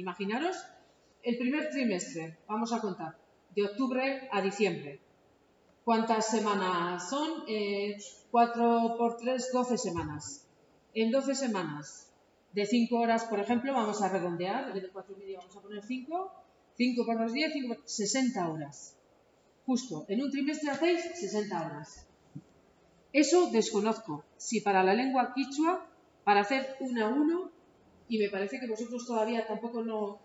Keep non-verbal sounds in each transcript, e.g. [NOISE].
Imaginaros el primer trimestre, vamos a contar, de octubre a diciembre. ¿Cuántas semanas son? Eh, 4 por 3, 12 semanas. En 12 semanas, de 5 horas, por ejemplo, vamos a redondear, de 4 y media vamos a poner 5, 5 por los 10, 5 60 horas. Justo, en un trimestre hacéis 60 horas. Eso desconozco. Si para la lengua quichua, para hacer una a uno, y me parece que vosotros todavía tampoco no,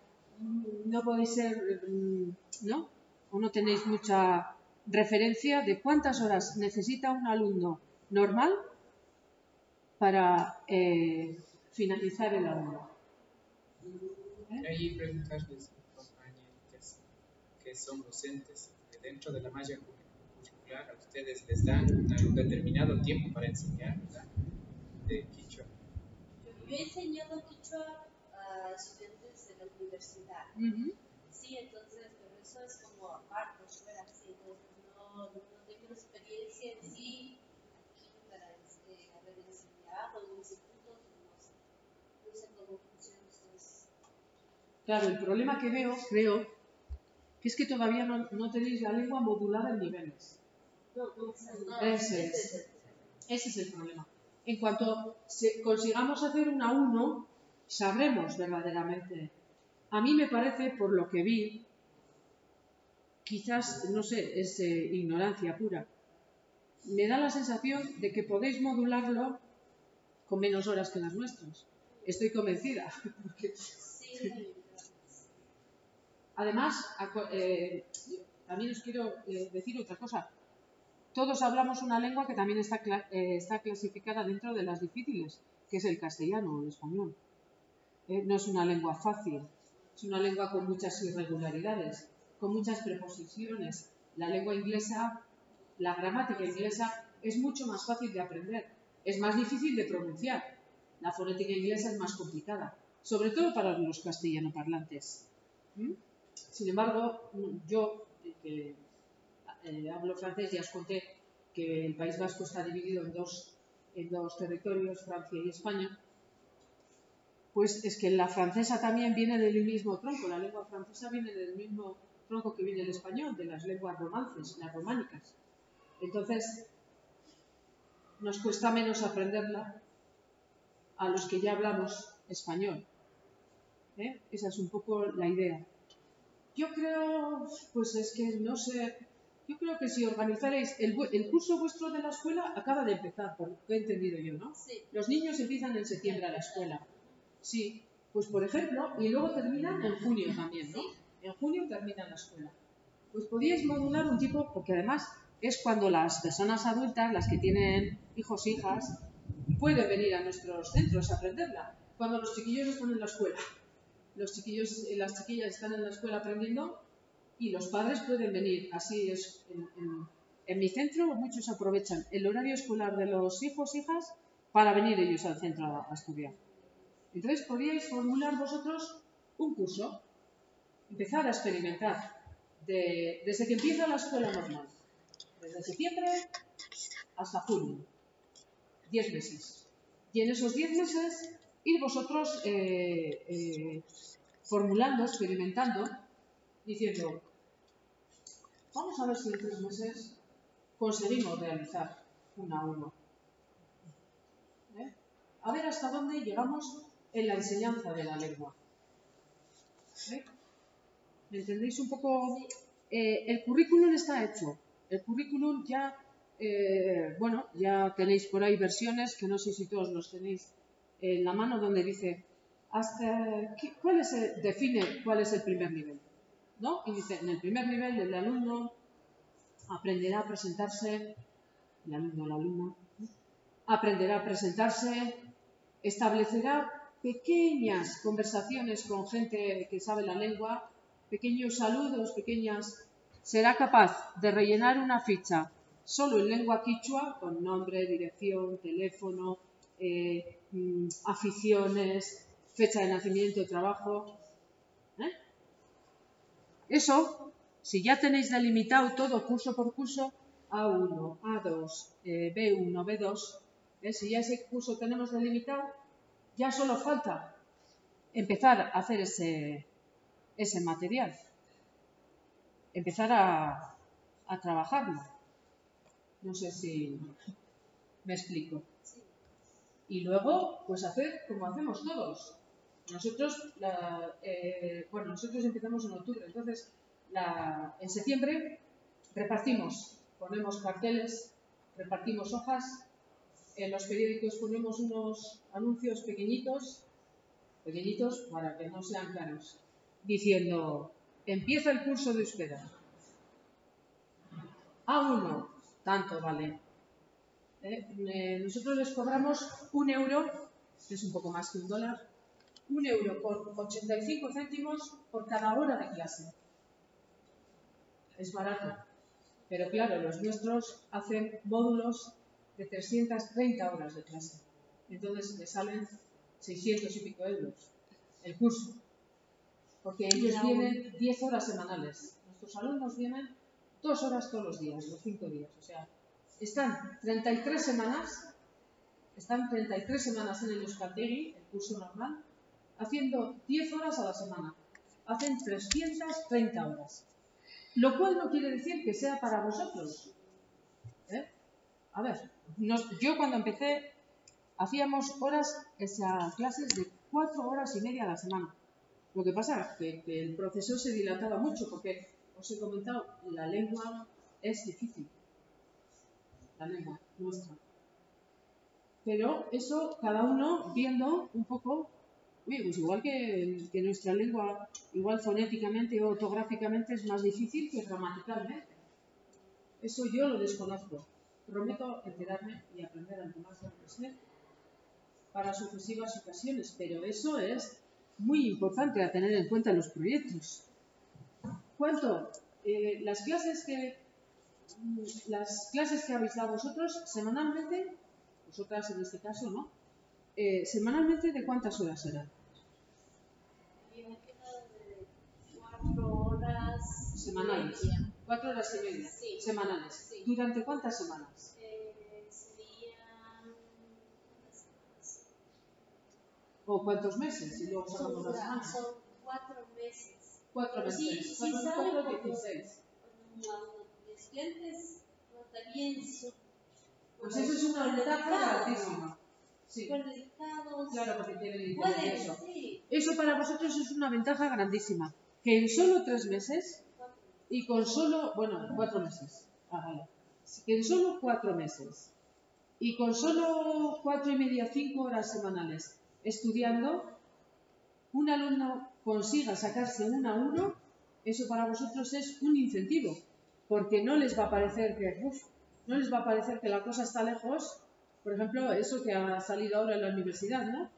no podéis ser, mm, ¿no? O no tenéis mucha referencia de cuántas horas necesita un alumno normal para eh, finalizar el aula. Hay preguntas de compañeros que son docentes. Dentro de la malla curricular, a ustedes les dan un determinado tiempo para enseñar ¿verdad? de Quichua. Yo he enseñado Quichua a estudiantes de la universidad. Sí, entonces, pero eso es como aparte, fuera así, entonces no, no tengo experiencia en sí aquí para este, haber enseñado en institutos, no sé, no sé cómo funciona ustedes. Claro, el problema que veo, creo, que es que todavía no, no tenéis la lengua modulada en niveles. Ese es. Ese es el problema. En cuanto se- consigamos hacer una 1, sabremos verdaderamente. A mí me parece, por lo que vi, quizás, no sé, es eh, ignorancia pura. Me da la sensación de que podéis modularlo con menos horas que las nuestras. Estoy convencida. [LAUGHS] Además, eh, también os quiero eh, decir otra cosa. Todos hablamos una lengua que también está, está clasificada dentro de las difíciles, que es el castellano o el español. Eh, no es una lengua fácil, es una lengua con muchas irregularidades, con muchas preposiciones. La lengua inglesa, la gramática inglesa es mucho más fácil de aprender, es más difícil de pronunciar. La fonética inglesa es más complicada, sobre todo para los castellano parlantes. ¿Mm? Sin embargo, yo, que eh, hablo francés, ya os conté que el País Vasco está dividido en dos territorios, Francia y España, pues es que la francesa también viene del mismo tronco, la lengua francesa viene del mismo tronco que viene el español, de las lenguas romances, las románicas. Entonces, nos cuesta menos aprenderla a los que ya hablamos español. ¿eh? Esa es un poco la idea. Yo creo, pues es que no sé, yo creo que si organizaréis, el, curso vuestro de la escuela acaba de empezar, por lo que he entendido yo, ¿no? sí. Los niños empiezan en septiembre a la escuela. Sí, pues por ejemplo, y luego terminan en junio también, ¿no? En junio termina la escuela. Pues podíais modular un tipo, porque además es cuando las personas adultas, las que tienen hijos, hijas, pueden venir a nuestros centros a aprenderla. Cuando los chiquillos están en la escuela. Los chiquillos y las chiquillas están en la escuela aprendiendo y los padres pueden venir. Así es. En, en- en mi centro muchos aprovechan el horario escolar de los hijos, hijas, para venir ellos al centro a, a estudiar. Entonces podríais formular vosotros un curso, empezar a experimentar de- desde que empieza la escuela normal, desde septiembre hasta junio, 10 meses. Y en esos 10 meses ir vosotros eh, eh, formulando, experimentando, diciendo, vamos a ver si en tres meses conseguimos realizar una a uno. ¿Eh? A ver hasta dónde llegamos en la enseñanza de la lengua. ¿Me entendéis un poco? Eh, el currículum está hecho. El currículum ya, eh, bueno, ya tenéis por ahí versiones que no sé si todos los tenéis en la mano donde dice hasta cuál es el- define cuál es el primer nivel, ¿no? Y dice en el primer nivel el alumno aprenderá a presentarse, el alumno la alumna aprenderá a presentarse, establecerá pequeñas conversaciones con gente que sabe la lengua, pequeños saludos, pequeñas... Será capaz de rellenar una ficha solo en lengua quichua, con nombre, dirección, teléfono, eh, mm, aficiones, fecha de nacimiento, trabajo. ¿eh? Eso, si ya tenéis delimitado todo curso por curso, A1, A2, eh, B1, B2, ¿eh? si ya ese curso tenemos delimitado, ya solo falta empezar a hacer ese, ese material, empezar a, a trabajarlo. No sé si me explico. Y luego, pues hacer como hacemos todos. Nosotros, eh, bueno, nosotros empezamos en octubre, entonces en septiembre repartimos, ponemos carteles, repartimos hojas, en los periódicos ponemos unos anuncios pequeñitos, pequeñitos para que no sean caros, diciendo, empieza el curso de euskera. A1, tanto vale. Eh, eh, nosotros les cobramos un euro, es un poco más que un dólar, un euro por 85 céntimos por cada hora de clase. Es barato. Pero claro, los nuestros hacen módulos de 330 horas de clase. Entonces le salen 600 y pico euros el curso. Porque ellos vienen 10 horas semanales. Nuestros alumnos vienen dos horas todos los días, los cinco días. O sea, están 33 semanas, están 33 semanas en el Euskategui, el curso normal, haciendo 10 horas a la semana. Hacen 330 horas. Lo cual no quiere decir que sea para vosotros. ¿Eh? A ver, yo cuando empecé hacíamos horas, esas clases de 4 horas y media a la semana. Lo que pasa es que, el proceso se dilataba mucho porque, os he comentado, la lengua es difícil. La lengua nuestra. Pero eso cada uno viendo un poco pues igual que, nuestra lengua, igual fonéticamente o ortográficamente es más difícil que gramaticalmente. Eso yo lo desconozco. Prometo enterarme y aprender algo más de para sucesivas ocasiones, pero eso es muy importante a tener en cuenta en los proyectos. ¿Cuánto? Eh, las clases que las clases que habéis dado vosotros semanalmente, vosotras en este caso, ¿no? Eh, semanalmente, ¿de cuántas horas eran? Cuatro horas. Semanales. Cuatro horas y media. Semanales. ¿Durante cuántas semanas? Eh, serían. ¿O cuántos meses? Si luego sacamos las semanas. Son cuatro meses. Cuatro meses. Sí, cuatro, sí dieciséis. Los estudiantes también son. Pues eso es una ventaja altísima. Sí. Claro, porque tienen Pueden, sí. Eso para vosotros es una ventaja grandísima. Que en solo tres meses y con solo, bueno, cuatro meses. Ah. Que en solo cuatro meses y con solo cuatro y media, cinco horas semanales estudiando, un alumno consiga sacarse un a uno, eso para vosotros es un incentivo, porque no les va a parecer que, uf, no les va a parecer que la cosa está lejos. Por ejemplo, eso que ha salido ahora en la universidad, ¿no?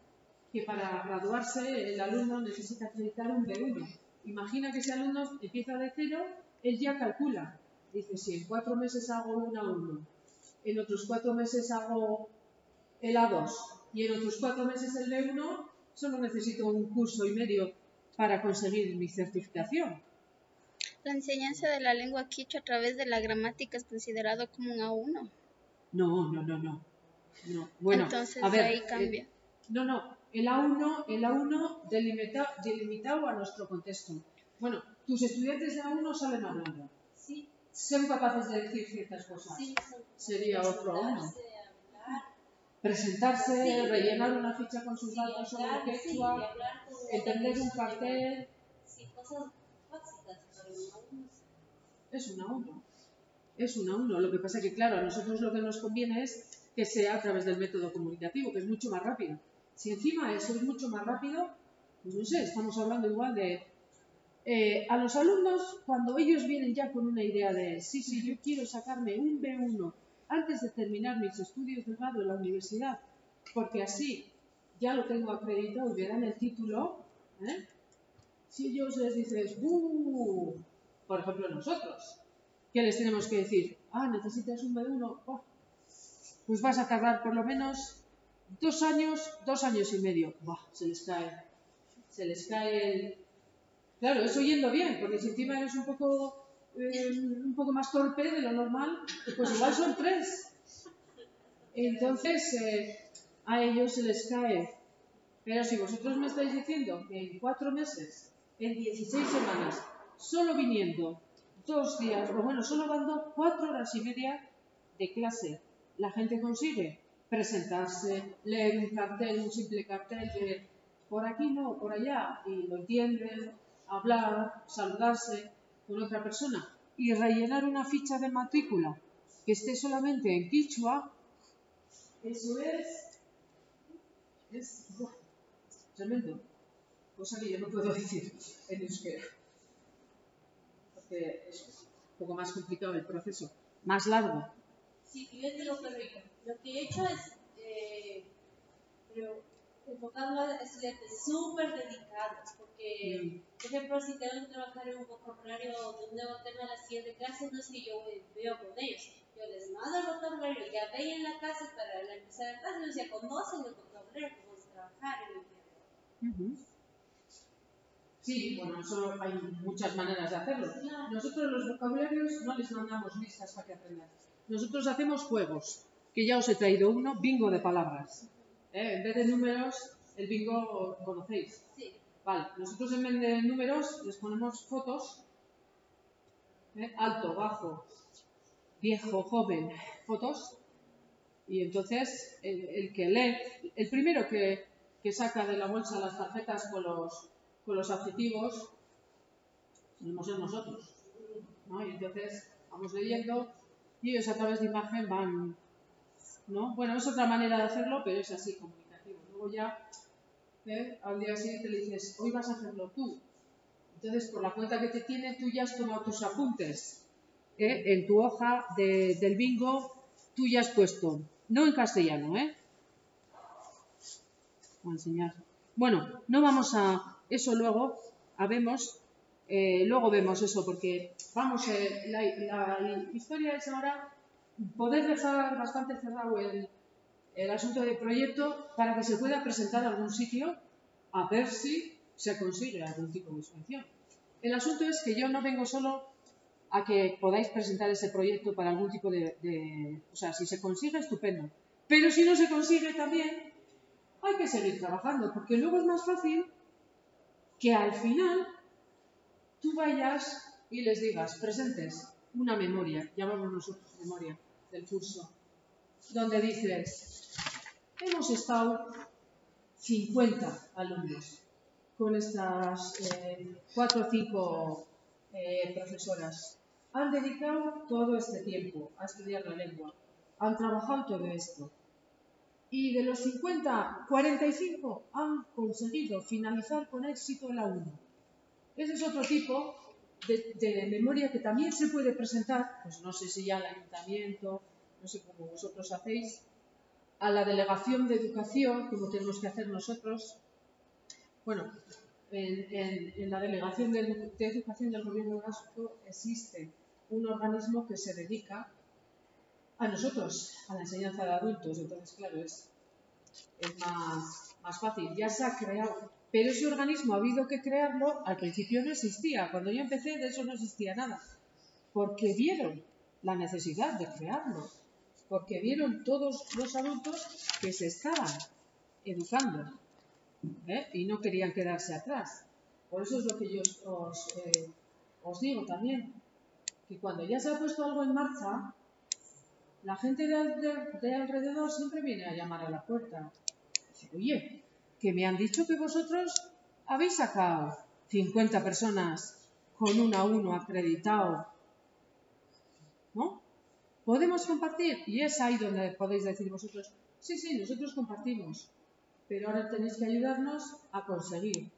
Que para graduarse el alumno necesita acreditar un B1. Imagina que ese alumno empieza de cero, él ya calcula. Dice, si en cuatro meses hago un A1, en otros cuatro meses hago el A2 y en otros cuatro meses el B1, solo necesito un curso y medio para conseguir mi certificación. La enseñanza de la lengua quichua a través de la gramática es considerado como un A1. No, no, no, no. no. Bueno, Entonces a ver, ahí eh, cambia. no, no. El A1, el A1 delimita- delimitado a nuestro contexto. Bueno, tus estudiantes de A1 salen hablando. Sí, Son capaces de decir ciertas cosas. sí, Sería otro A1. sentarse, hablar, Presentarse, Sí. rellenar una ficha con sus datos sobre quechua, hablar con entender un cartel. Sí, cosas básicas, Es un A1. Es un A1. Lo que pasa que, claro, a nosotros lo que nos conviene es que sea a través del método comunicativo, que es mucho más rápido. Si encima eso es mucho más rápido, pues no sé, estamos hablando igual de... eh, a los alumnos, cuando ellos vienen ya con una idea de, sí, sí, yo quiero sacarme un B1 antes de terminar mis estudios de grado en la universidad, porque así ya lo tengo acreditado y me el título, ¿eh? si ellos les dices, ¡buh! por ejemplo nosotros, ¿qué les tenemos que decir? Ah, necesitas un B1, oh, pues vas a tardar por lo menos dos años, dos años y medio. Se les cae, se les cae el... Claro, eso yendo bien, porque si encima eres un poco, eh, un poco más torpe de lo normal, pues igual son tres. Entonces, eh, a ellos se les cae Pero si vosotros me estáis diciendo que en cuatro meses, en 16 semanas, solo viniendo dos días, o bueno, solo dando cuatro horas y media de clase, la gente consigue presentarse, leer un cartel, un simple cartel de por aquí no, por allá, y lo entienden, hablar, saludarse con otra persona. Y rellenar una ficha de matrícula que esté solamente en quichua, eso es, es tremendo, cosa que yo no puedo [LAUGHS] decir en euskera, porque es un poco más complicado el proceso, más largo. Lo. Lo que he hecho es, eh, pero a estudiantes súper dedicados, porque, por ejemplo, si tengo que trabajar en un vocabulario de un nuevo tema a la siguiente clase, no es que yo veo con ellos, yo les mando el vocabulario, ya ven en la casa para la empezar la clase, ellos ya conocen el vocabulario, cómo trabajar en el tiempo. Sí, bueno, eso hay muchas maneras de hacerlo. Nosotros los vocabularios no les mandamos listas para que aprendan. Nosotros hacemos juegos, que ya os he traído uno, bingo de palabras. ¿eh? En vez de números, el bingo conocéis. Sí. Vale, nosotros en vez de números les ponemos fotos, ¿eh? alto, bajo, viejo, joven, fotos. Y entonces el, que lee, el primero que, que, saca de la bolsa las tarjetas con los, con los adjetivos, somos nosotros. ¿no? Y entonces vamos leyendo y a través de imagen van ¿no? Bueno, es otra manera de hacerlo, pero es así, comunicativo. Luego ya, ¿eh? al día siguiente le dices, hoy vas a hacerlo tú. Entonces, por la cuenta que te tiene, tú ya has tomado tus apuntes. ¿eh? En tu hoja del bingo, tú ya has puesto, no en castellano, ¿eh? Voy a enseñar. Bueno, no vamos a eso luego, a vemos, eh, luego vemos eso, porque vamos, eh, la, historia es ahora poder dejar bastante cerrado el, el asunto del proyecto para que se pueda presentar a algún sitio a ver si se consigue algún tipo de subvención. El asunto es que yo no vengo solo a que podáis presentar ese proyecto para algún tipo de, de, O sea, si se consigue, estupendo. Pero si no se consigue también, hay que seguir trabajando, porque luego es más fácil que al final tú vayas y les digas, presentes una memoria, llamamos nosotros memoria, del curso, donde dices, hemos estado 50 alumnos con estas eh, cuatro o cinco eh, profesoras. Han dedicado todo este tiempo a estudiar la lengua, han trabajado todo esto. Y de los 50, 45 han conseguido finalizar con éxito la 1. Ese es otro tipo de, memoria que también se puede presentar, pues no sé si ya al ayuntamiento, no sé cómo vosotros hacéis, a la delegación de educación, como tenemos que hacer nosotros. Bueno, en, la delegación de, educación del gobierno vasco existe un organismo que se dedica a nosotros, a la enseñanza de adultos. Entonces, claro, es, es más, más fácil. Ya se ha creado pero ese organismo ha habido que crearlo, al principio no existía. Cuando yo empecé de eso no existía nada. Porque vieron la necesidad de crearlo. Porque vieron todos los adultos que se estaban educando ¿eh? y no querían quedarse atrás. Por eso es lo que yo os, eh, digo también, que cuando ya se ha puesto algo en marcha, la gente de, alrededor siempre viene a llamar a la puerta. Dice, oye, que me han dicho que vosotros habéis sacado 50 personas con un a uno acreditado. ¿No? ¿Podemos compartir? Y es ahí donde podéis decir vosotros, sí, sí, nosotros compartimos, pero ahora tenéis que ayudarnos a conseguir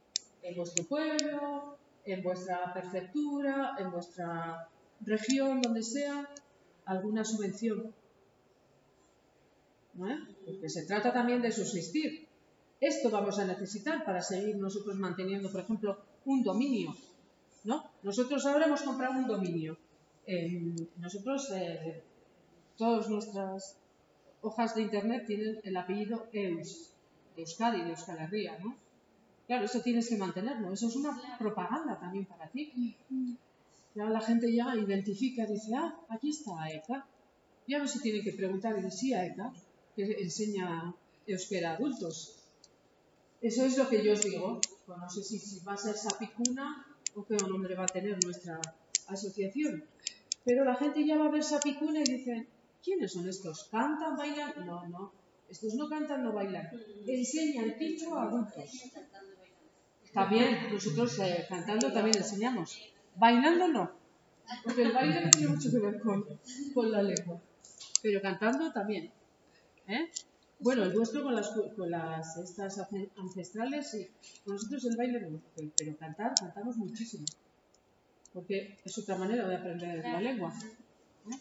en vuestro pueblo, en vuestra prefectura, en vuestra región, donde sea, alguna subvención. ¿No? Porque se trata también de subsistir. Esto vamos a necesitar para seguir nosotros manteniendo, por ejemplo, un dominio. ¿no? Nosotros ahora hemos comprado un dominio. nosotros, eh, todas nuestras hojas de Internet tienen el apellido EUS, Euskadi, de Euskal Herria, ¿no? Claro, eso tienes que mantenerlo. Eso es una propaganda también para ti. Ya la gente ya identifica, dice, ah, aquí está AECA. Ya no se tiene que preguntar, dice, sí, que enseña euskera a adultos. Eso es lo que yo os digo. Pues no sé si, va a ser Sapicuna o qué nombre va a tener nuestra asociación. Pero la gente ya va a ver Sapicuna y dice, ¿quiénes son estos? ¿Cantan, bailan? No, no. Estos no cantan, no bailan. Enseñan picho a adultos. También, nosotros eh, cantando también enseñamos. Bailando no. Porque el baile no tiene mucho que ver con, con la lengua. Pero cantando también. ¿Eh? Bueno, el vuestro con las, con las estas ancestrales, sí. Con nosotros el baile no, pero cantar, cantamos muchísimo. Porque es otra manera de aprender la lengua. ¿eh?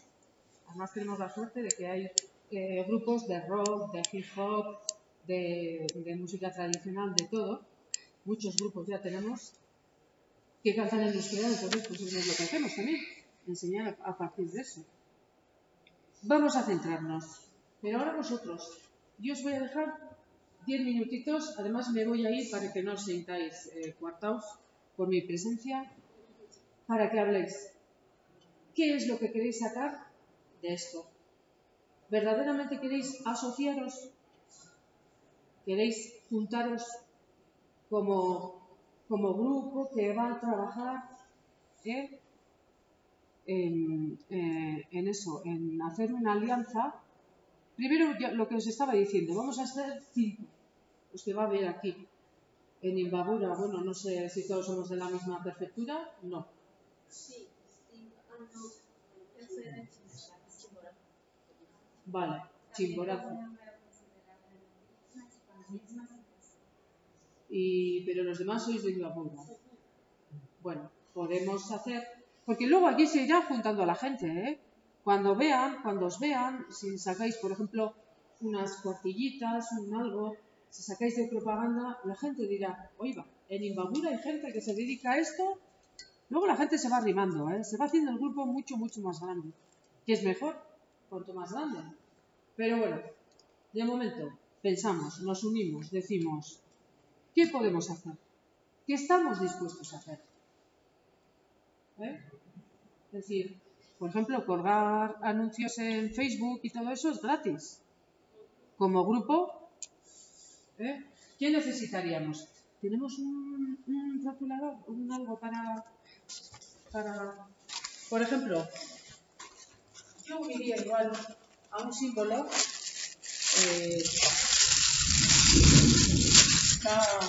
Además tenemos la suerte de que hay eh, grupos de rock, de hip hop, de, de, música tradicional, de todo. Muchos grupos ya tenemos que cantan en euskera, entonces pues eso es lo que hacemos también, enseñar a partir de eso. Vamos a centrarnos. Pero ahora vosotros, yo os voy a dejar 10 minutitos, además me voy a ir para que no os sintáis eh, coartaos por mi presencia, para que habléis. ¿Qué es lo que queréis sacar de esto? ¿Verdaderamente queréis asociaros? ¿Queréis juntaros como, como grupo que va a trabajar eh, en, eh, en eso, en hacer una alianza Primero, lo que os estaba diciendo, vamos a hacer cinco, los que va a haber aquí. En Imbabura, bueno, no sé si todos somos de la misma prefectura, no. Sí, Vale, Chimborazo. Y, pero los demás sois de Imbabura. Bueno, podemos hacer, porque luego aquí se irá juntando a la gente, ¿eh? Cuando vean, cuando os vean, si sacáis, por ejemplo, unas cuartillitas, un algo, si sacáis de propaganda, la gente dirá, oiga, en Imbabura hay gente que se dedica a esto, luego la gente se va arrimando, ¿eh? se va haciendo el grupo mucho, mucho más grande, que es mejor, cuanto más grande. Pero bueno, de momento pensamos, nos unimos, decimos, ¿qué podemos hacer? ¿Qué estamos dispuestos a hacer? ¿Eh? Es decir, por ejemplo, colgar anuncios en Facebook y todo eso es gratis. Como grupo, ¿eh? ¿qué necesitaríamos? ¿Tenemos un, un rotulador, un algo para, para... Por ejemplo, yo uniría igual a un símbolo eh, está,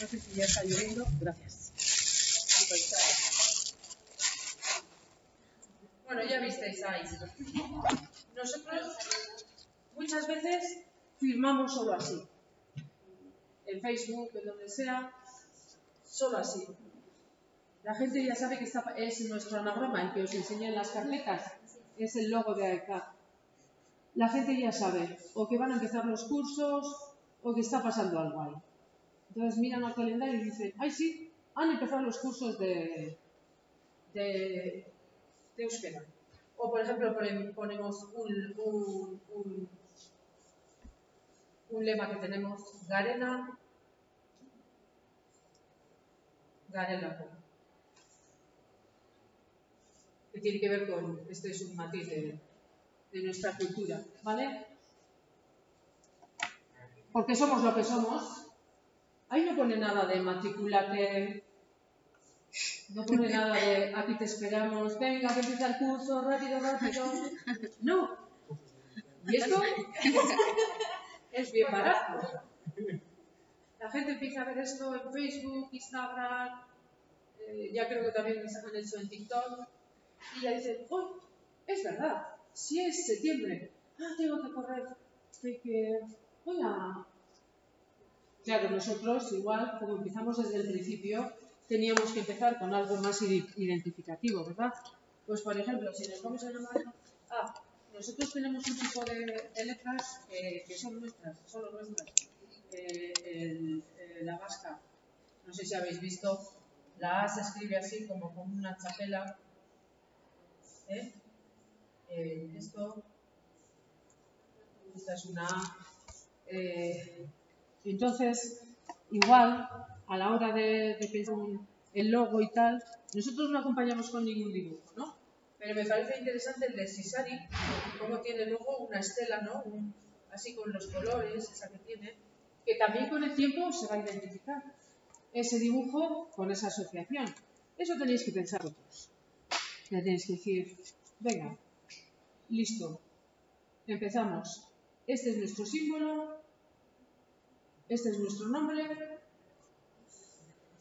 no sé si ya está lloviendo, gracias. Bueno, ya visteis ahí. Nosotros muchas veces firmamos solo así. En Facebook, en donde sea, solo así. La gente ya sabe que es nuestro anagrama, el que os enseñé en las carpetas, es el logo de AECA. La gente ya sabe, o que van a empezar los cursos, o que está pasando algo ahí. Entonces miran al calendario y dicen, ay sí, han empezado los cursos de de euskera. O, por ejemplo, ponemos un, un, un, lema que tenemos, Garena, Garena, que tiene que ver con, este es un matiz de, de nuestra cultura, ¿vale? Porque somos lo que somos. Ahí no pone nada de matriculate no pone nada de aquí te esperamos, venga, que empieza el curso, rápido, rápido. No. Y esto [LAUGHS] es bien barato. La gente empieza a ver esto en Facebook, Instagram, eh, ya creo que también han hecho en TikTok, y ya dicen, oh, es verdad, si es septiembre, ah, tengo que correr, que voy a... Claro, nosotros igual, como empezamos desde el principio, teníamos que empezar con algo más identificativo, ¿verdad? Pues, por ejemplo, si nos vamos a llamar... Ah, nosotros tenemos un tipo de, letras que son nuestras, solo nuestras. Eh, eh, la vasca, no sé si habéis visto, la A se escribe así como con una chapela. ¿eh? esto, esta es una A. entonces, igual, a la hora de, pensar el logo y tal, nosotros no acompañamos con ningún dibujo, ¿no? Pero me parece interesante el de Sisari, cómo tiene luego una estela, ¿no? así con los colores, esa que tiene. que también con el tiempo se va a identificar ese dibujo con esa asociación. Eso tenéis que pensar vosotros. Ya tenéis que decir, venga, listo, empezamos. Este es nuestro símbolo, este es nuestro nombre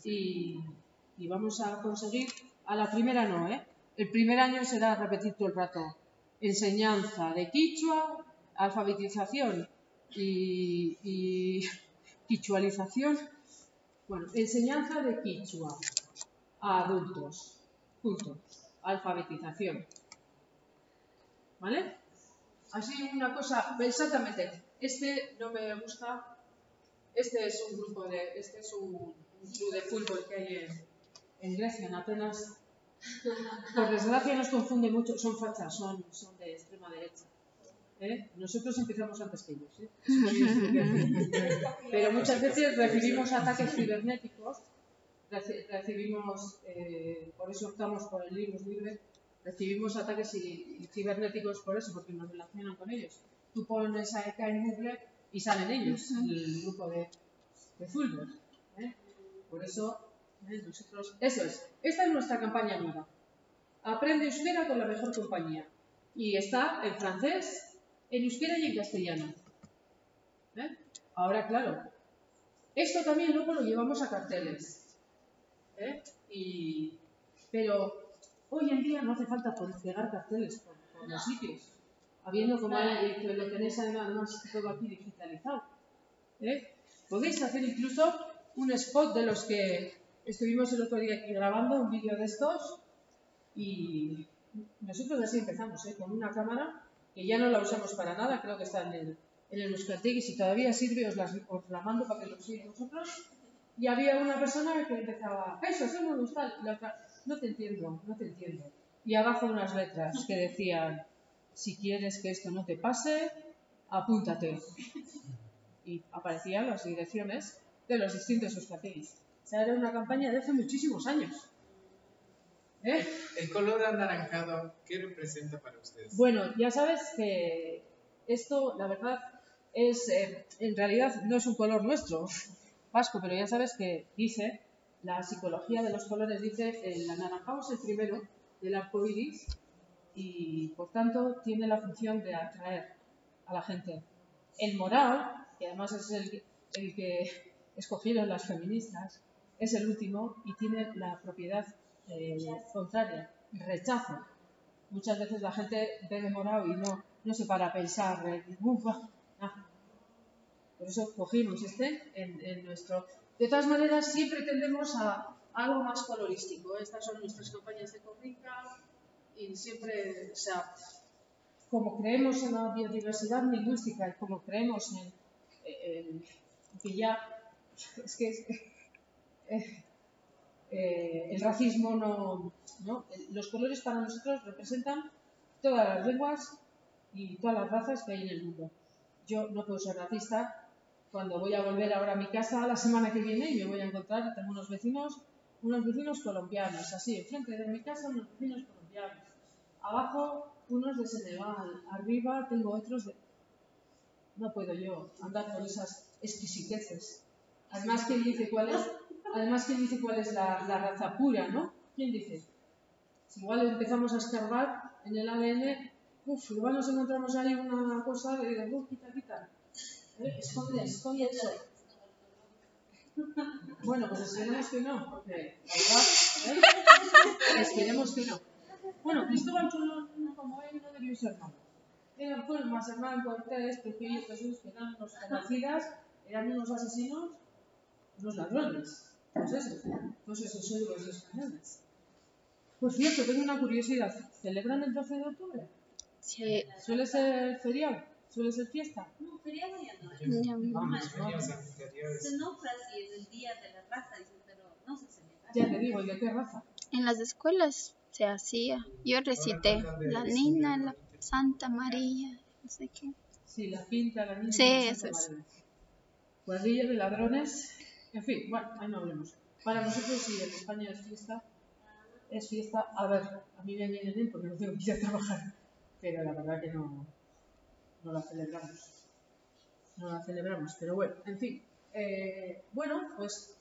y, vamos a conseguir, a la primera no, ¿eh? El primer año será repetir todo el rato enseñanza de quichua, alfabetización y, y [LAUGHS] quichualización. Bueno, enseñanza de quichua a adultos. Punto. Alfabetización. ¿Vale? Así una cosa, exactamente. Este no me gusta. Este es un grupo de, este es un, club de fútbol que hay en, Grecia, en Atenas, por desgracia nos confunde mucho, son fachas, son, de extrema derecha. ¿eh? Nosotros empezamos antes que ellos. ¿eh? Pero muchas veces recibimos ataques cibernéticos, recibimos, eh, por eso optamos por el libro libre, recibimos ataques cibernéticos por eso, porque nos relacionan con ellos. Tú pones a EK en Google y salen ellos, el grupo de, de fútbol. Por eso nosotros, eso es. Esta es nuestra campaña nueva. Aprende euskera con la mejor compañía. Y está en francés, en euskera y en castellano. ¿Eh? Ahora, claro, esto también luego lo llevamos a carteles. ¿Eh? Y, pero hoy en día no hace falta pegar carteles por, los sitios, habiendo como que lo tenéis además todo aquí digitalizado. ¿Eh? Podéis hacer incluso un spot de los que estuvimos el otro día aquí grabando un vídeo de estos y nosotros así empezamos, ¿eh? con una cámara que ya no la usamos para nada, creo que está en el, en el y si todavía sirve os, las, la mando para que lo sigáis vosotros. Y había una persona que empezaba, eso, eso me gusta, no te entiendo, no te entiendo. Y abajo unas letras que decían, si quieres que esto no te pase, apúntate. Y aparecían las direcciones de los distintos euskategis era una campaña de hace muchísimos años. ¿Eh? El color anaranjado, ¿qué representa para ustedes? Bueno, ya sabes que esto, la verdad, es eh, en realidad no es un color nuestro, [LAUGHS] vasco, pero ya sabes que dice, la psicología de los colores dice, el anaranjado es el primero del arco iris y por tanto tiene la función de atraer a la gente. El morado, que además es el, el que escogieron las feministas, es el último y tiene la propiedad eh, contraria, rechazo. Muchas veces la gente ve demorado y no, no se para a pensar, eh, ah. por eso cogimos este en, nuestro... De todas maneras, siempre tendemos a, algo más colorístico. Estas son nuestras campañas de Corrica y siempre, o sea, como creemos en la biodiversidad lingüística y como creemos en, en que ya, es que eh, el racismo no, no, Los colores para nosotros representan todas las lenguas y todas las razas que hay en el mundo. Yo no puedo ser racista cuando voy a volver ahora a mi casa la semana que viene y me voy a encontrar, tengo unos vecinos, unos vecinos colombianos, así, enfrente de mi casa unos vecinos colombianos, abajo unos de Senegal, arriba tengo otros de... No puedo yo andar con esas exquisiteces. Además, ¿quién dice cuál es Además, ¿quién dice cuál es la, raza pura, no? ¿Quién dice? Si igual empezamos a escarbar en el ADN, uff, igual nos encontramos ahí una cosa de, uff, quita, quita. ¿Eh? Esconde, esconde eso. [LAUGHS] Bueno, pues esperemos que no, porque igual, ¿eh? esperemos que no. Bueno, Cristóbal Colón, como él, no debió ser malo. Eran más hermanos Cortés, Trujillo, Jesús, que eran unos genocidas, eran unos asesinos, unos ladrones. Pues eso, pues eso soy los españoles. Por cierto, tengo una curiosidad. ¿Celebran el 12 de octubre? Sí. ¿Suele ser feriado? ¿Suele ser fiesta? No, feriado ya no. Ya no. Vamos, Se nombra así, es el día de la raza, pero no se celebra. Ya te digo, ¿y de qué raza? En las escuelas se hacía. Yo recité la Nina, la Santa María, no sé qué. Sí, la pinta, la Nina. Sí, eso es. Cuadrilla de ladrones en fin, bueno, ahí no hablemos. Para nosotros, sí, en España es fiesta, es fiesta. A ver, a mí me viene bien porque no tengo que ir a trabajar, pero la verdad que no, no la celebramos. No la celebramos, pero bueno, en fin. Eh, bueno, pues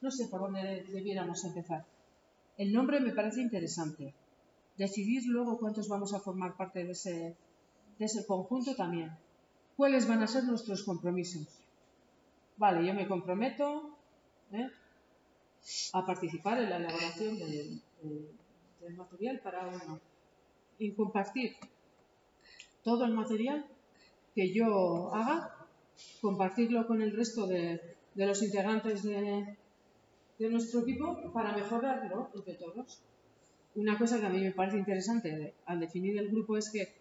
no sé por dónde debiéramos empezar. El nombre me parece interesante. Decidir luego cuántos vamos a formar parte de ese, de ese conjunto también. ¿Cuáles van a ser nuestros compromisos? Vale, yo me comprometo ¿eh? a participar en la elaboración del, material para uno y compartir todo el material que yo haga, compartirlo con el resto de, de los integrantes de, de nuestro equipo para mejorarlo entre todos. Una cosa que a mí me parece interesante al definir el grupo es que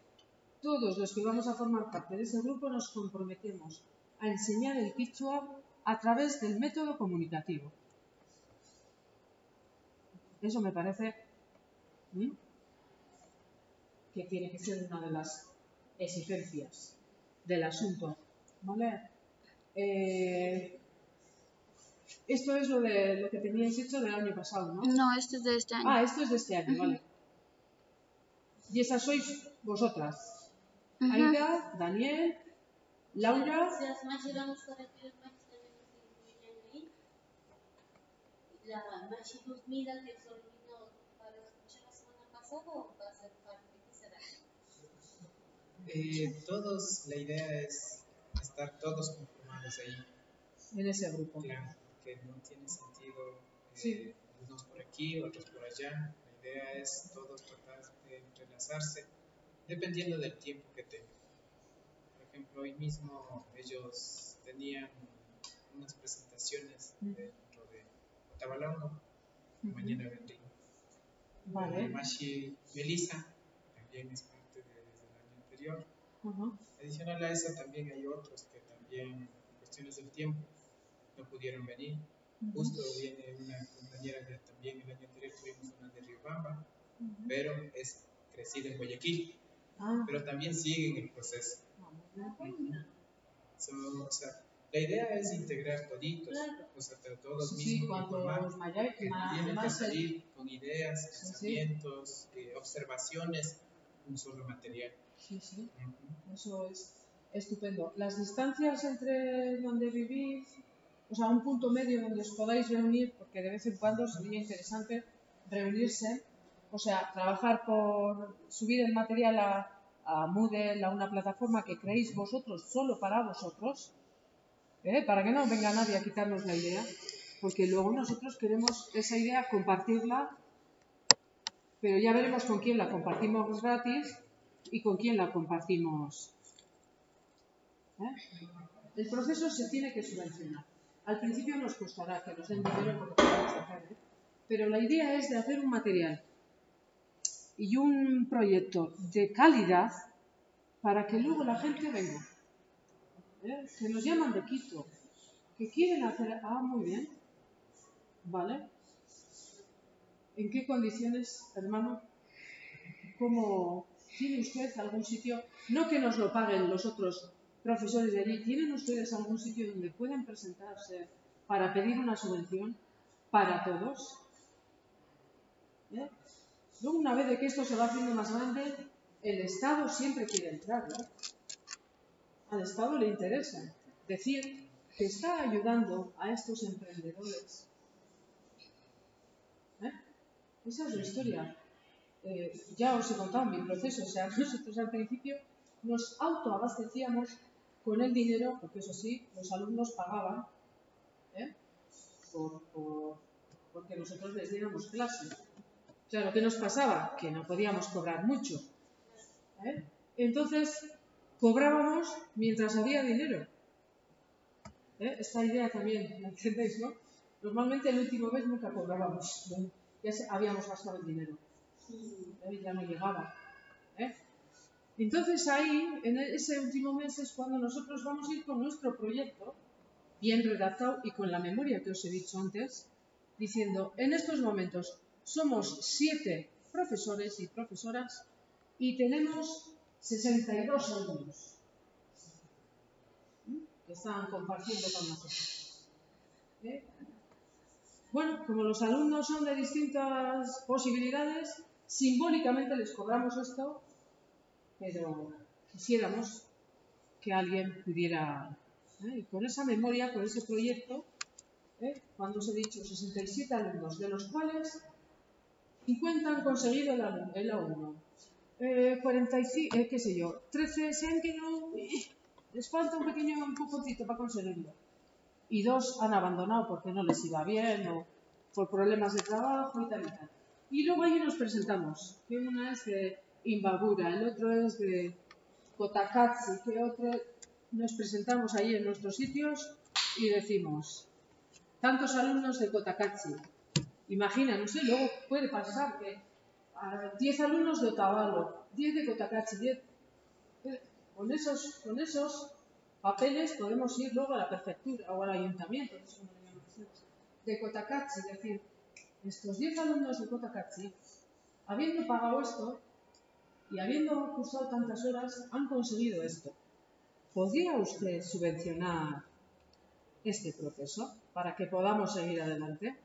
todos los que vamos a formar parte de ese grupo nos comprometemos a enseñar el quichua a través del método comunicativo. Eso me parece que tiene que ser una de las exigencias del asunto. ¿Vale? Eh, esto es lo, de, lo que teníais hecho del año pasado, ¿no? No, esto es de este año. Ah, esto es de este año, vale. Y esas sois vosotras. Aida, Daniel, Laura. La Machi Mira que vino para escuchar la semana pasada o va a ser parte, ¿qué será? Eh, todos, la idea es estar todos conformados ahí. En ese grupo. Claro que no tiene sentido eh, unos por aquí, otros por allá. La idea es todos tratar de entrelazarse dependiendo del tiempo que tengan. Por ejemplo, hoy mismo ellos tenían unas presentaciones dentro de Otabalongo, mañana vendrían. Vale. Mashi Melissa también es parte de, desde el año anterior. Adicional a eso también hay otros que también, cuestiones del tiempo, no pudieron venir. Justo viene una compañera que también el año anterior tuvimos una de Riobamba, pero es crecida en Guayaquil, ah. pero también sigue en el proceso. O sea, la idea es integrar toditos, o sea, todos sí, mismos que tienen que salir con ideas, pensamientos, eh, observaciones, un solo material. Sí, sí, eso es estupendo. Las distancias entre donde vivís o sea, un punto medio donde os podáis reunir, porque de vez en cuando sería interesante reunirse, o sea, trabajar por subir el material a, a Moodle, a una plataforma que creéis vosotros, solo para vosotros, ¿eh? para que no venga nadie a quitarnos la idea, porque luego nosotros queremos esa idea compartirla, pero ya veremos con quién la compartimos gratis y con quién la compartimos. ¿eh? El proceso se tiene que subvencionar. Al principio nos costará que nos den dinero por ¿eh? pero la idea es de hacer un material y un proyecto de calidad para que luego la gente venga. ¿eh? Que nos llaman de Quito, que quieren hacer. Ah, muy bien. ¿Vale? ¿En qué condiciones, hermano? ¿Cómo tiene usted algún sitio? No que nos lo paguen los otros profesores de allí, ¿tienen ustedes algún sitio donde puedan presentarse para pedir una subvención para todos? ¿Eh? Luego, una vez de que esto se va haciendo más grande, el Estado siempre quiere entrar. ¿no? Al Estado le interesa decir que está ayudando a estos emprendedores. ¿Eh? Esa es la historia. Eh, ya os he contado mi proceso. O sea, [LAUGHS] nosotros al principio nos autoabastecíamos con el dinero, porque eso sí, los alumnos pagaban ¿eh? porque nosotros les diéramos clase. Claro, ¿qué nos pasaba? Que no podíamos cobrar mucho. ¿eh? Entonces, cobrábamos mientras había dinero. ¿Eh? Esta idea también, ¿me entendéis, no? Normalmente el último mes nunca cobrábamos. Ya habíamos gastado el dinero. Ya no llegaba. ¿eh? Entonces ahí, en ese último mes es cuando nosotros vamos a ir con nuestro proyecto, bien redactado y con la memoria que os he dicho antes, diciendo, en estos momentos somos siete profesores y profesoras y tenemos 62 alumnos que están compartiendo con nosotros. ¿Eh? Bueno, como los alumnos son de distintas posibilidades, simbólicamente les cobramos esto pero quisiéramos que alguien pudiera ¿eh? Y con esa memoria, con ese proyecto, ¿eh? cuando os he dicho 67 alumnos, de los cuales 50 han conseguido el, A1, eh, 45, eh, qué sé yo, 13 se han quedado, les falta un pequeño poquito para conseguirlo. Y dos han abandonado porque no les iba bien o por problemas de trabajo y tal y tal. Y luego ahí nos presentamos, que una es de Imbabura, el otro es de Kotakatsu, que otro nos presentamos ahí en nuestros sitios y decimos, tantos alumnos de Kotakatsu. Imagina, no sé, luego puede pasar que 10 alumnos de Otavalo, 10 de Kotakatsu, 10... Eh, con esos, con esos papeles podemos ir luego a la prefectura o al ayuntamiento, de Kotakatsu, es decir, estos 10 alumnos de Kotakatsu, habiendo pagado esto y habiendo cursado tantas horas, han conseguido esto. ¿Podría usted subvencionar este proceso para que podamos seguir adelante?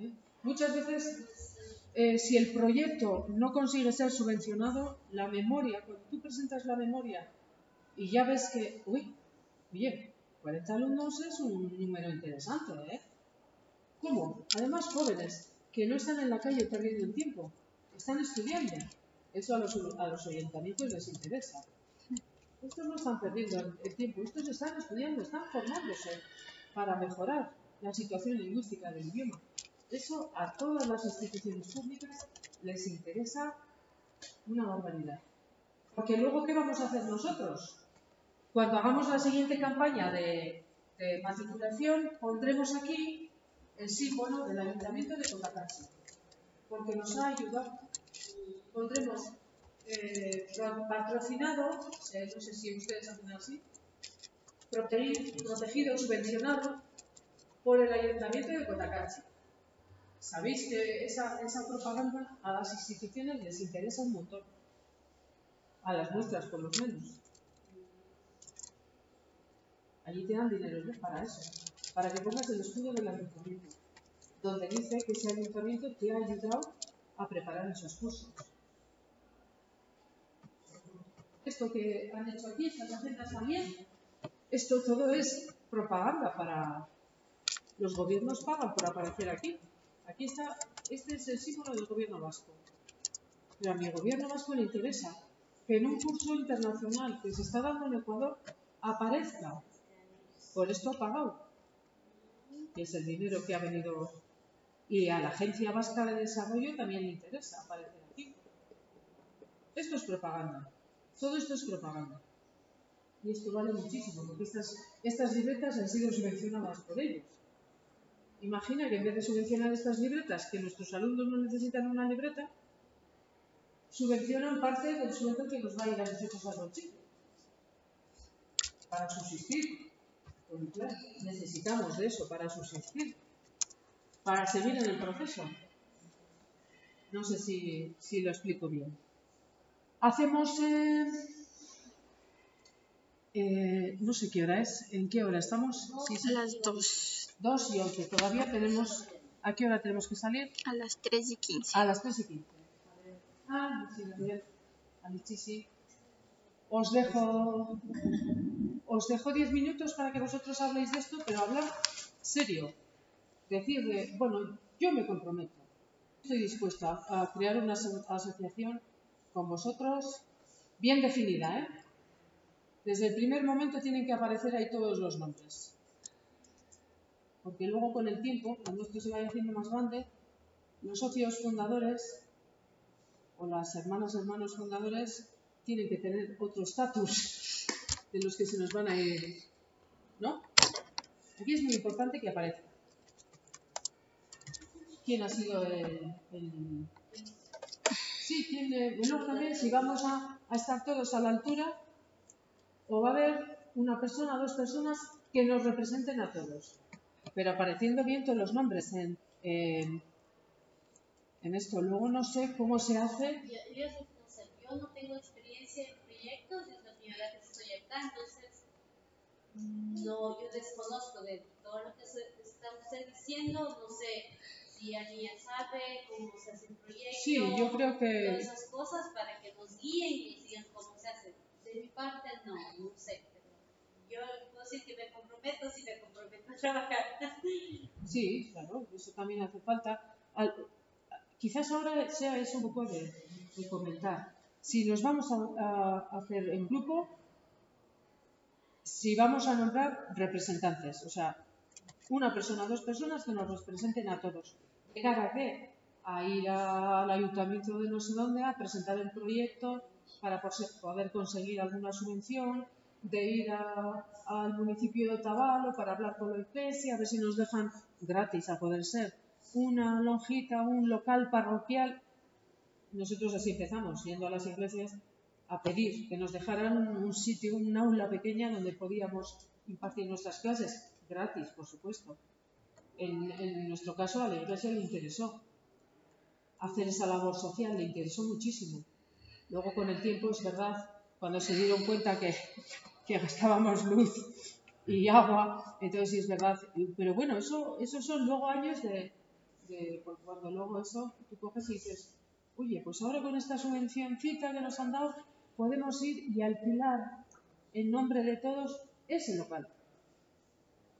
¿Eh? Muchas veces, eh, si el proyecto no consigue ser subvencionado, la memoria, cuando tú presentas la memoria y ya ves que, uy, bien, 40 alumnos es un número interesante, ¿eh? ¿Cómo? Además jóvenes, que no están en la calle perdiendo el tiempo, están estudiando. Eso a los, a los ayuntamientos les interesa. Estos no están perdiendo el tiempo, estos están estudiando, están formándose para mejorar la situación lingüística del idioma. Eso a todas las instituciones públicas les interesa una barbaridad. Porque luego, ¿qué vamos a hacer nosotros? Cuando hagamos la siguiente campaña de, de matriculación, pondremos aquí el símbolo del Ayuntamiento de Cotacachi, porque nos ha ayudado. Pondremos eh, patrocinado, eh, no sé si ustedes hacen así, protegido, subvencionado por el Ayuntamiento de Cotacachi. Sabéis que esa, propaganda a las instituciones les interesa un montón, a las nuestras por lo menos. Allí te dan dinero para eso, para que pongas el estudio del ayuntamiento, donde dice que ese ayuntamiento te ha ayudado a preparar esos cursos. Esto que han hecho aquí, estas agendas también, esto todo es propaganda para los gobiernos pagan por aparecer aquí. Aquí está, este es el símbolo del gobierno vasco. Pero a mi gobierno vasco le interesa que en un curso internacional que se está dando en Ecuador aparezca por esto ha pagado, que es el dinero que ha venido. Y a la Agencia Vasca de Desarrollo también le interesa aparecer aquí. Esto es propaganda. Todo esto es propaganda. Y esto vale muchísimo, porque estas, estas libretas han sido subvencionadas por ellos. Imagina que en vez de subvencionar estas libretas, que nuestros alumnos no necesitan una libreta, subvencionan parte del sueldo que nos va a ir a nosotros a los chicos para subsistir necesitamos de eso para subsistir, para seguir en el proceso. No sé si, si lo explico bien. Hacemos, eh, eh, no sé qué hora es, ¿en qué hora estamos? a las 2. 2 y 11, todavía tenemos, ¿a qué hora tenemos que salir? A las 3 y 15. A las 3 y 15. Ah, sí, bien. Os dejo os dejo 10 minutos para que vosotros habléis de esto, pero hablar serio. Decirle, bueno, yo me comprometo. Estoy dispuesta a crear una asociación con vosotros bien definida, ¿eh? Desde el primer momento tienen que aparecer ahí todos los nombres. Porque luego con el tiempo, cuando esto se vaya haciendo más grande, los socios fundadores o las hermanas hermanos fundadores tienen que tener otro estatus de los que se nos van a ir, ¿no? Aquí es muy importante que aparezca. ¿Quién ha sido el...? Sí, ¿quién, bueno, también si vamos a, estar todos a la altura, o va a haber una persona, dos personas que nos representen a todos. Pero apareciendo bien todos los nombres en, en, esto. Luego no sé cómo se hace. Yo, yo no tengo proyectos, es la primera vez que estoy acá, entonces no, yo desconozco de todo lo que está usted diciendo, no sé si alguien sabe cómo se hace un proyecto, sí, yo creo que... todas esas cosas para que nos guíen y digan cómo se hace. de mi parte no, no sé, pero yo no sé si me comprometo, si me comprometo a trabajar. [LAUGHS] Sí, claro, eso también hace falta. quizás ahora sea eso un poco de, comentar. Si nos vamos a, hacer en grupo, si vamos a nombrar representantes, o sea, una persona, dos personas que nos representen a todos. ¿Para qué? A ir al ayuntamiento de no sé dónde a presentar el proyecto para poder conseguir alguna subvención, de ir al municipio de Otavalo para hablar con la iglesia, a ver si nos dejan gratis, a poder ser, una lonjita, un local parroquial. Nosotros así empezamos, yendo a las iglesias a pedir que nos dejaran un sitio, un aula pequeña donde podíamos impartir nuestras clases, gratis, por supuesto. En nuestro caso a la iglesia le interesó hacer esa labor social, le interesó muchísimo. Luego con el tiempo es verdad, cuando se dieron cuenta que que gastábamos luz y agua, entonces sí es verdad. Pero bueno, eso, esos son luego años de, cuando luego eso tú coges y dices, oye, pues ahora con esta subvencióncita que nos han dado, podemos ir y alquilar en nombre de todos ese local.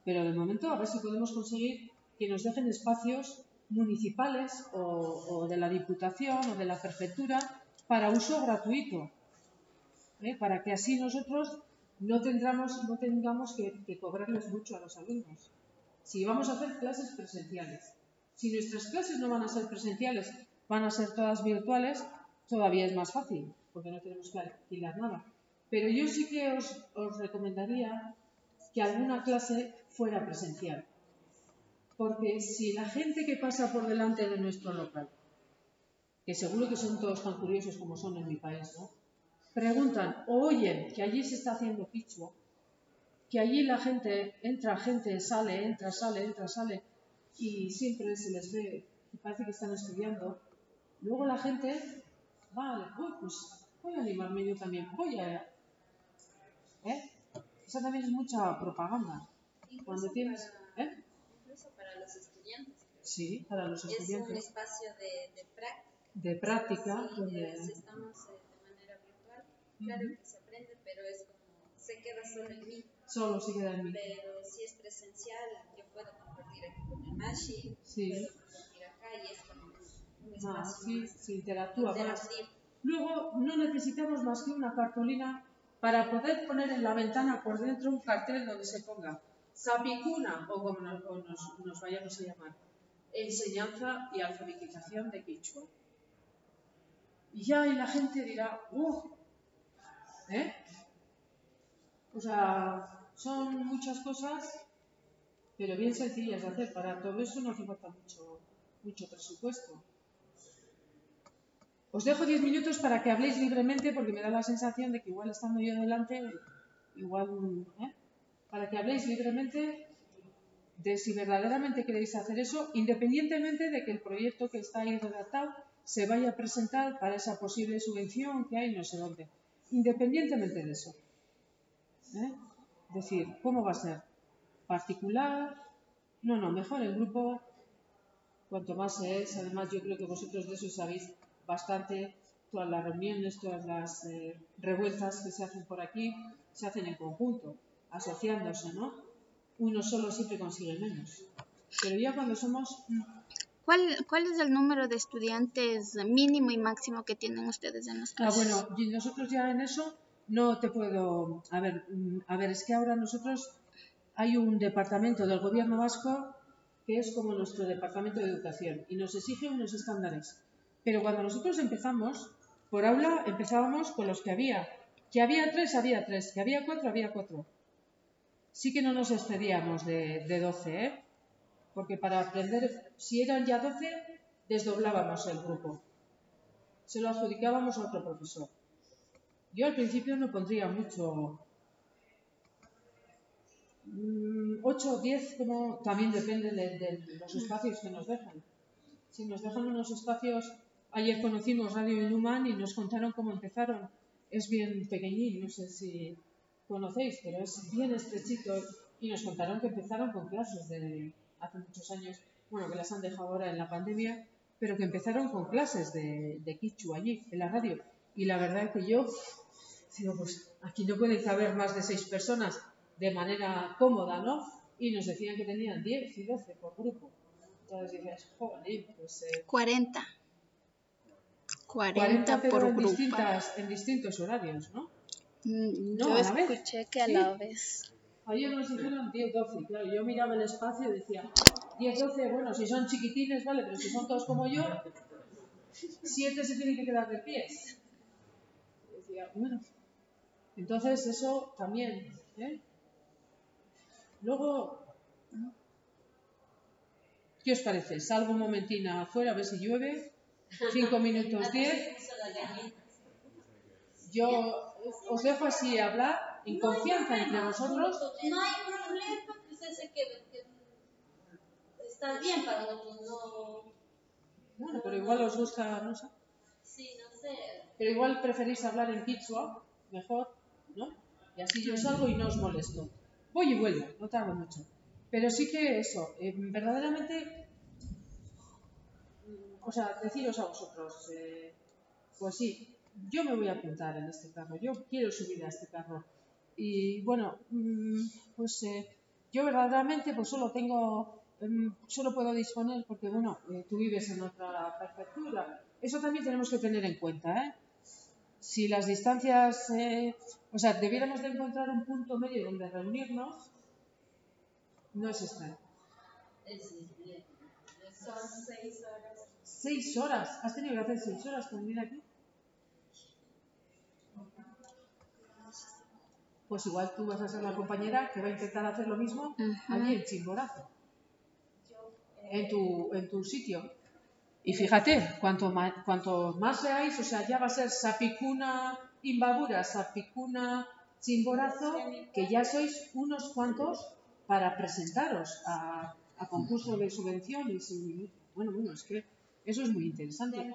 Pero de momento a ver si podemos conseguir que nos dejen espacios municipales o, o de la Diputación o de la Prefectura para uso gratuito, ¿eh? para que así nosotros no, tendremos, no tengamos que, cobrarles mucho a los alumnos. Si vamos a hacer clases presenciales, si nuestras clases no van a ser presenciales, van a ser todas virtuales, todavía es más fácil, porque no tenemos que alquilar nada. Pero yo sí que os, os recomendaría que alguna clase fuera presencial. Porque si la gente que pasa por delante de nuestro local, que seguro que son todos tan curiosos como son en mi país, ¿no? Preguntan o oyen que allí se está haciendo pichuo, que allí la gente entra, gente sale, entra, sale, entra, sale, y siempre se les ve y parece que están estudiando. Luego la gente, vale, pues voy a animarme yo también, voy a... ¿Eh? Esa también es mucha propaganda. Cuando tienes... Para, ¿eh? Incluso para los estudiantes. Sí, para los estudiantes. Es un espacio de, de práctica. De práctica, sí, donde... Estamos, claro que se aprende, pero es como, se queda solo en mí. Solo se queda en mí. Pero si es presencial, yo puedo compartir aquí con el Mashi, sí. puedo compartir acá y es como un espacio ah, sí, se interactúa. Luego, no necesitamos más que una cartulina para poder poner en la ventana por dentro un cartel donde se ponga Sapicuna, o como nos, o nos, nos vayamos a llamar, enseñanza y alfabetización de Quichua. Y ya y la gente dirá, ¡uh! ¿Eh? O sea, son muchas cosas, pero bien sencillas de hacer. Para todo eso no hace falta mucho, mucho presupuesto. Os dejo 10 minutos para que habléis libremente, porque me da la sensación de que igual estando yo delante, igual, ¿eh? para que habléis libremente de si verdaderamente queréis hacer eso, independientemente de que el proyecto que está ahí redactado se vaya a presentar para esa posible subvención que hay no sé dónde independientemente de eso. ¿eh? Es decir, ¿cómo va a ser? ¿Particular? No, no, mejor el grupo, cuanto más es. Además, yo creo que vosotros de eso sabéis bastante. Todas las reuniones, todas las eh, revueltas que se hacen por aquí, se hacen en conjunto, asociándose, ¿no? Uno solo siempre consigue menos. Pero ya cuando somos ¿Cuál, ¿Cuál es el número de estudiantes mínimo y máximo que tienen ustedes en las clases? Ah, bueno, nosotros ya en eso no te puedo... A ver, mm, a ver, es que ahora nosotros hay un departamento del gobierno vasco que es como nuestro departamento de educación y nos exige unos estándares. Pero cuando nosotros empezamos, por aula empezábamos con los que había. Que había tres, había tres. Que había cuatro, había cuatro. Sí que no nos excedíamos de, de 12, ¿eh? Porque para aprender, si eran ya 12, desdoblábamos el grupo. Se lo adjudicábamos a otro profesor. Yo al principio no pondría mucho. 8 o 10, como también depende de, los espacios que nos dejan. Si nos dejan unos espacios, ayer conocimos Radio Inhuman y nos contaron cómo empezaron. Es bien pequeñín, no sé si conocéis, pero es bien estrechito. Y nos contaron que empezaron con clases de, hace muchos años, bueno, que las han dejado ahora en la pandemia, pero que empezaron con clases de, de Kichu allí, en la radio. Y la verdad es que yo Digo, pues aquí no pueden caber más de seis personas de manera cómoda, ¿no? Y nos decían que tenían 10 y 12 por grupo. Entonces dices, joder, pues... Eh, 40. 40, por en, grupo. Distintas, en distintos horarios, ¿no? Mm, no, yo escuché que a la vez. Ayer nos dijeron 10, 12, claro, yo miraba el espacio y decía, 10, 12, bueno, si son chiquitines, vale, pero si son todos como yo, 7 se tienen que quedar de pies. decía, bueno, entonces eso también, ¿eh? Luego, ¿qué os parece? Salgo un momentín afuera a ver si llueve, 5 minutos [LAUGHS] 10. Yo os dejo así hablar en confianza entre vosotros. No hay problema, que usted se quede. Está bien para nosotros, no. Bueno, pero igual os gusta, no sé. Sí, no sé. Pero igual preferís hablar en Kichwa, mejor, ¿no? Y así yo salgo y no os molesto. Voy y vuelvo, no tardo mucho. Pero sí que eso, eh, verdaderamente, o sea, deciros a vosotros, eh, pues sí, yo me voy a apuntar en este carro, yo quiero subir a este carro. Y bueno, mm, pues eh, yo verdaderamente pues solo tengo, em, solo puedo disponer porque bueno, eh, tú vives en otra prefectura. Eso también tenemos que tener en cuenta, ¿eh? Si las distancias, eh, o sea, debiéramos de encontrar un punto medio donde reunirnos, no es este. Son seis horas. ¿Seis horas? ¿Has tenido que hacer seis horas con venir aquí? Pues igual tú vas a ser la compañera que va a intentar hacer lo mismo allí en Chimborazo, en tu, en tu sitio. Y fíjate, cuanto más, cuanto más seáis, o sea, ya va a ser Sapicuna Imbabura, Sapicuna Chimborazo, que ya sois unos cuantos para presentaros a, a concurso de subvenciones. Y, bueno, bueno, es que eso es muy interesante.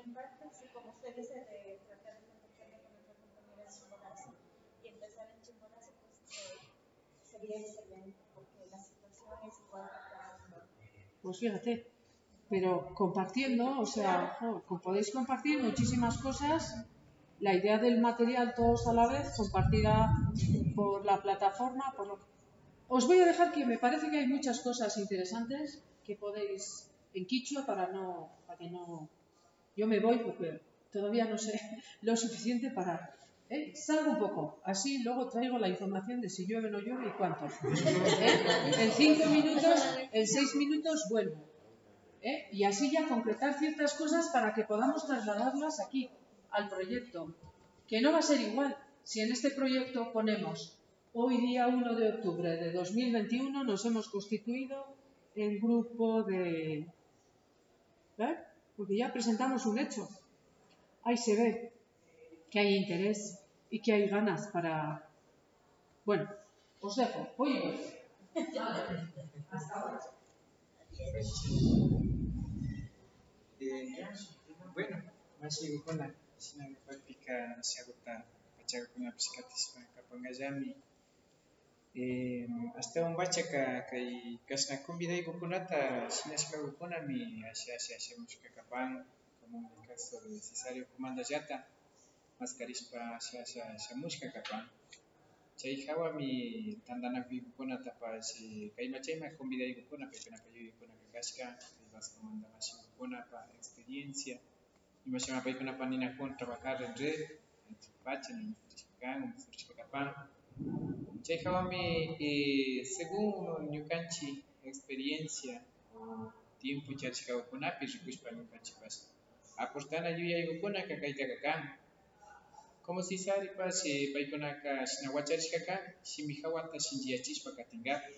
Pues fíjate, pero compartiendo, o sea, podéis compartir muchísimas cosas. La idea del material todos a la vez, compartida por la plataforma. Os voy a dejar que me parece que hay muchas cosas interesantes que podéis en Quichua para no, para que no. Yo me voy porque todavía no sé [LAUGHS] lo suficiente para ¿Eh? Salgo un poco, así luego traigo la información de si llueve o no llueve y cuántos. [LAUGHS] ¿Eh? En cinco minutos, en seis minutos vuelvo. ¿Eh? Y así ya concretar ciertas cosas para que podamos trasladarlas aquí, al proyecto. Que no va a ser igual si en este proyecto ponemos hoy día 1 de octubre de 2021 nos hemos constituido el grupo de... ¿Eh? Porque ya presentamos un hecho. Ahí se ve que hay interés y que hay ganas para... Bueno, os dejo. Oye, hasta ahora. Eh, bueno, masih ko na sinabi ko pika sagot na baca ko na psikatis pa kapangajami eh hasta un bacha ka kay kasna kumbiday ko kunata sinaska ko kuna mi asya asya asya mushka kapang como en el caso de Cesario Comanda Yata mascarispa sha sha shamushka kapan chay hawami tandanakuyukuna tapashi kayma chayma convidaykukuna paykuna payuykuna kakashka ibas comandamashinkuna experiencia. Imashama paykunapa ninakuna trabajar en red pacha nimufurishkakan umufurishkapan chay hawami eh, según ñukanchi experiencia o tiempo charishkakunapi rikushpa ñukanchipas aportana yuyaykukuna kakaytaka kan como si sari pa si paikonaka shinawacharishkaka shimihawata shinchiyachishpa katingapi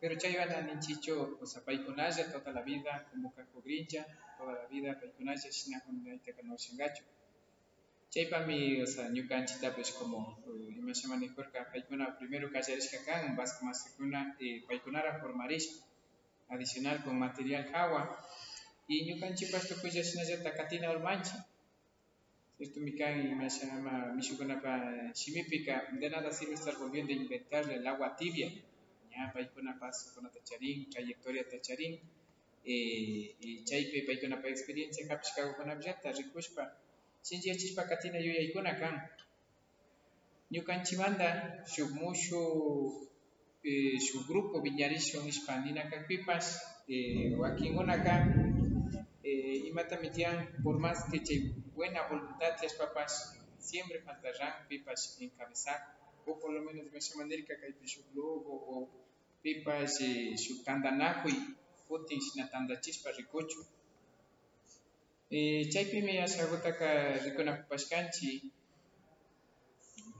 pero chaywana ninchicho o sea paikonalla toda la vida como kako grincha toda la vida paikonalla shinakunaytaka nawshangachu chaypami o sea ñukanchitapish como imashamanijurka paikuna primero kallarishka kan vasco masikuna eh, paikunara formarishpa adicional con material hawa y ñukanchipas tukuylla shinallata katina urmancha esto me cae y me llama Mishukunapa Shimipika. De nada sirve estar volviendo a inventar el agua tibia. Ya, paikuna paso con tacharín, trayectoria tacharín. Eh, y chaipe paikuna pa experiencia kapishkago con abjata, rikushpa. Shinji chispa katina yuya ikuna kan. ñukanchimanta shuk mushu eh, shuk grupo viñarishun hispanina kakpipas eh, wakinkunaqa eh, imatami tiyan por más que chay buena voluntad papas siempre faltarán pipas encabezar o por lo menos de esa manera que hay shuk logo o pipas eh, shuk tandanakuy putin shina tandachispa rikuchu eh, chaypimi asagutaka rikunakupashkanchik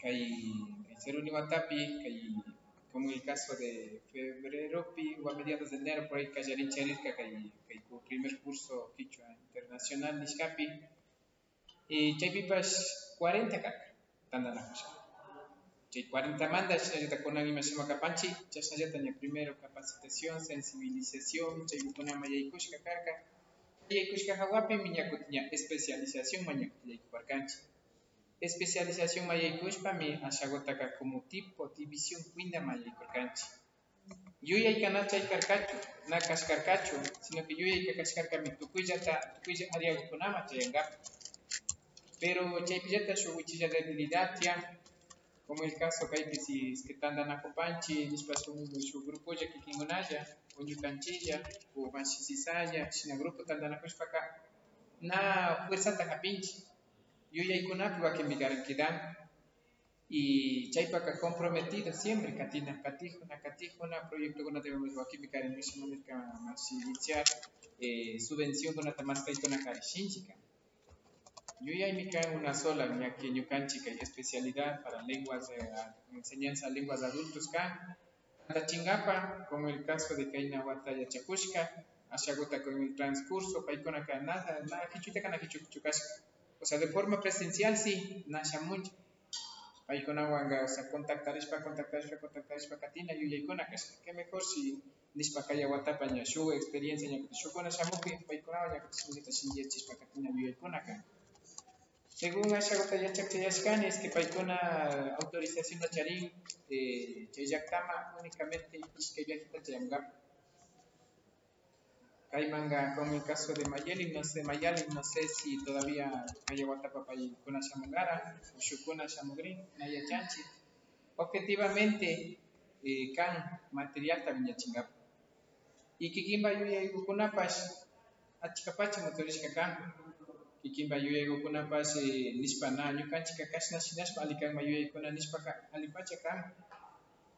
kay kay Ceruni Watapi kay como el caso de febrero o a mediados de enero por ahí callarin charirka kay kay primer curso quichua internacional nishkapi. Y chaypipas 40 kaka tandanakusha chay 40 manda chayllata kunan ima shimakapanchi chashnallata ña primero capacitación sensibilización chaykunama yaykushka karka yaykushka hawapi ñakuti ña especialización mañakuti yaykuparkanchik especialización mayaykushpami ashagotaka como tipo división cuinda mayaykurkanchik yuyaykana chay karkachu na kashkarkachu sino que yuyayka kashkarkami tukuyllata tukuylla ariakukunama chayankapi pero chaypillata shuk wichilla debilidad tiyan como el caso kaypi si es que tandanakupanchik nishpa shuk grupolla kikinkunalla o ñukanchilla o mashisisalla shina grupo tandanakushpaka na fuerzata japinchik yuyaykunapi wakinmi karankidan y chaypaka comprometido siempre katina katijuna katijuna proyectokunata wakinmi karin mishamanirka mas iniciar eh, subvencionkunata mas kaykuna karishinchika yuyaymi kan una sola ñaki ñukanchik especialidad para lenguas de enseñanza lenguas adultos kan chingapa como el caso de kayna wata yachakushka ashaguta con el transcurso paykuna kan nada nada kichuita kana kichukashka o sea, de forma presencial sí, nasha mucho. Paykunawanqa, o sea, contactarishpa, contactarishpa, contactarishpa katina yuyaykuna kasqa. Que mejor si nishpa kaya watapa ña shuk experiencia ñakuti shukuna shamupi paykunawan ñakuti sumita shinchiyachispa katina yuyaykunaqa. Según ashakota yachakchayashkani es que paykuna autorización charin eh, chay llaktama únicamente ishkay viajita chayankapi. Caimanga, como el caso de Mayeli, no sé, Mayali, no sé si todavía hay Guatapapay con Shamungara, o Shukuna Shamugri, Naya Chanchi. Objetivamente, eh, can material también chingap. Y Kikimba Yuya y Gukunapas, Achikapacha motorishka can. Kikimba Yuya y Gukunapas, Nispana, Yukanchika Kashna Shinashpa, Alikan Mayuya y Kuna Nispaka, Alipacha can.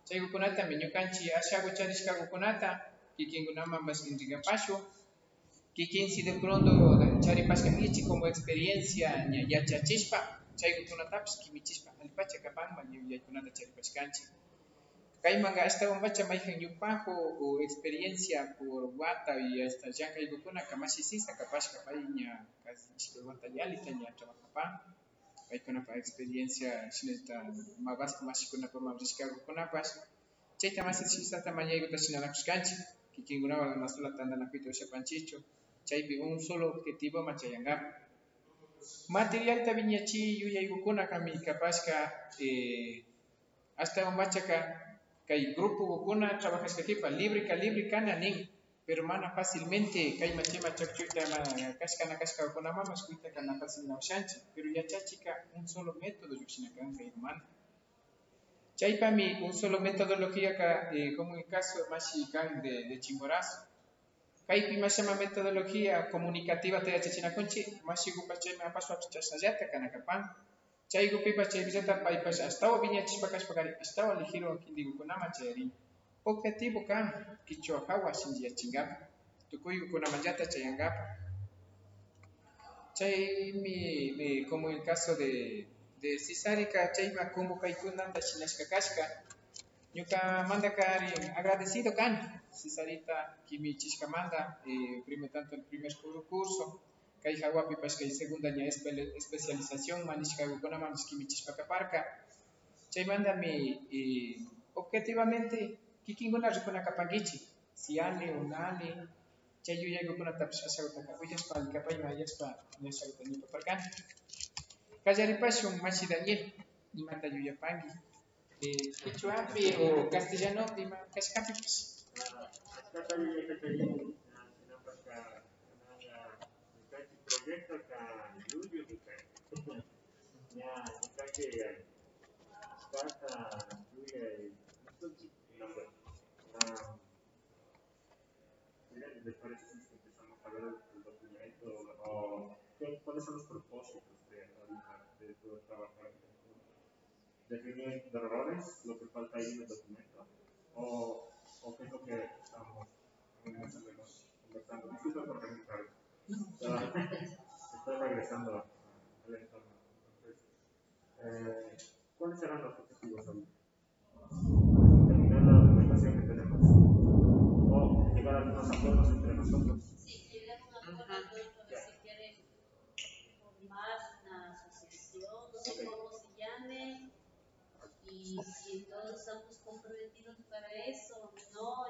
Chay Gukunata, Minyukanchi, Ashago Charishka Gukunata, kikinkunama más inrigapasho kikin si de pronto charipashka michi como experiencia ña yachachispa chaykunatapas kimichispa alpacha kapanma yaykunata charipashkanchi kaymanga hasta umbacha mayjan yupajo o experiencia por wata y hasta llank'aykukuna kamashisisa kapashka pay ña ishkay yalita ña trabajapan paykunapa experiencia shinata mabasqa mashikunapaman rishkakukunapas chayta masisisata mañaykuta shinanakushkanchik kikinkunawan masula tandanakuyta ushapanchichu chaypi un solo objetivo machayankapi materialta viñachi yuyaykukuna kami kapashka eh, hasta umachaka kay grupo kukuna trabajashkakipa libre ka libre kana nin pero mana fácilmente kay machima chakchuyta kashkana kashkakunama mashkuyta kana fácil nawshanchik pero yachachika un solo método llukshinakanga mana Chaypami un solo metodología eh, como el caso más de, de Chimborazo. Kaypi más llama metodología comunicativa te chachinakunchi, más igupa chayma paso a chasayata kanakapan. Chaygu pipa chaybillata paypas hasta viña chispakashpakari, hasta ligiro kindigukunama chayari. Objetivo kan, kichwa hawa sinjia chingapa. Tukuyu kunamanyata chayangapa. Chaymi, como el caso de de Cisarica chayma como kaikunanta shinashkakashka ñuka manda kari agradecido kan Cisarita kimi chishkamanda eh, primer tanto el primer curso kay hawapi pash kay segunda ña especialización manishkakukuna manis kimi chishpakaparka chaymanta mi eh, objetivamente kikinkuna rikunakapankichik si ale o nale chay yuyaykukunatapish ashakutaka uyashpa alkapayma ayashpa ña ashakuta Payaripacho, Machidaniel, y Mandayoyapangi, de eh, Quichuapi eh, o castellano, de Cascapix. a cuáles son los propósitos poder trabajar definir de errores, lo que falta ahí en el documento, o, o qué es lo que estamos más o menos conversando. Disculpen por regresar. Estoy regresando al entorno. Entonces, eh, ¿cuáles serán los objetivos hoy? Terminar la documentación que tenemos o llegar a algunos acuerdos entre nosotros y, y todos estamos comprometidos para eso, ¿no?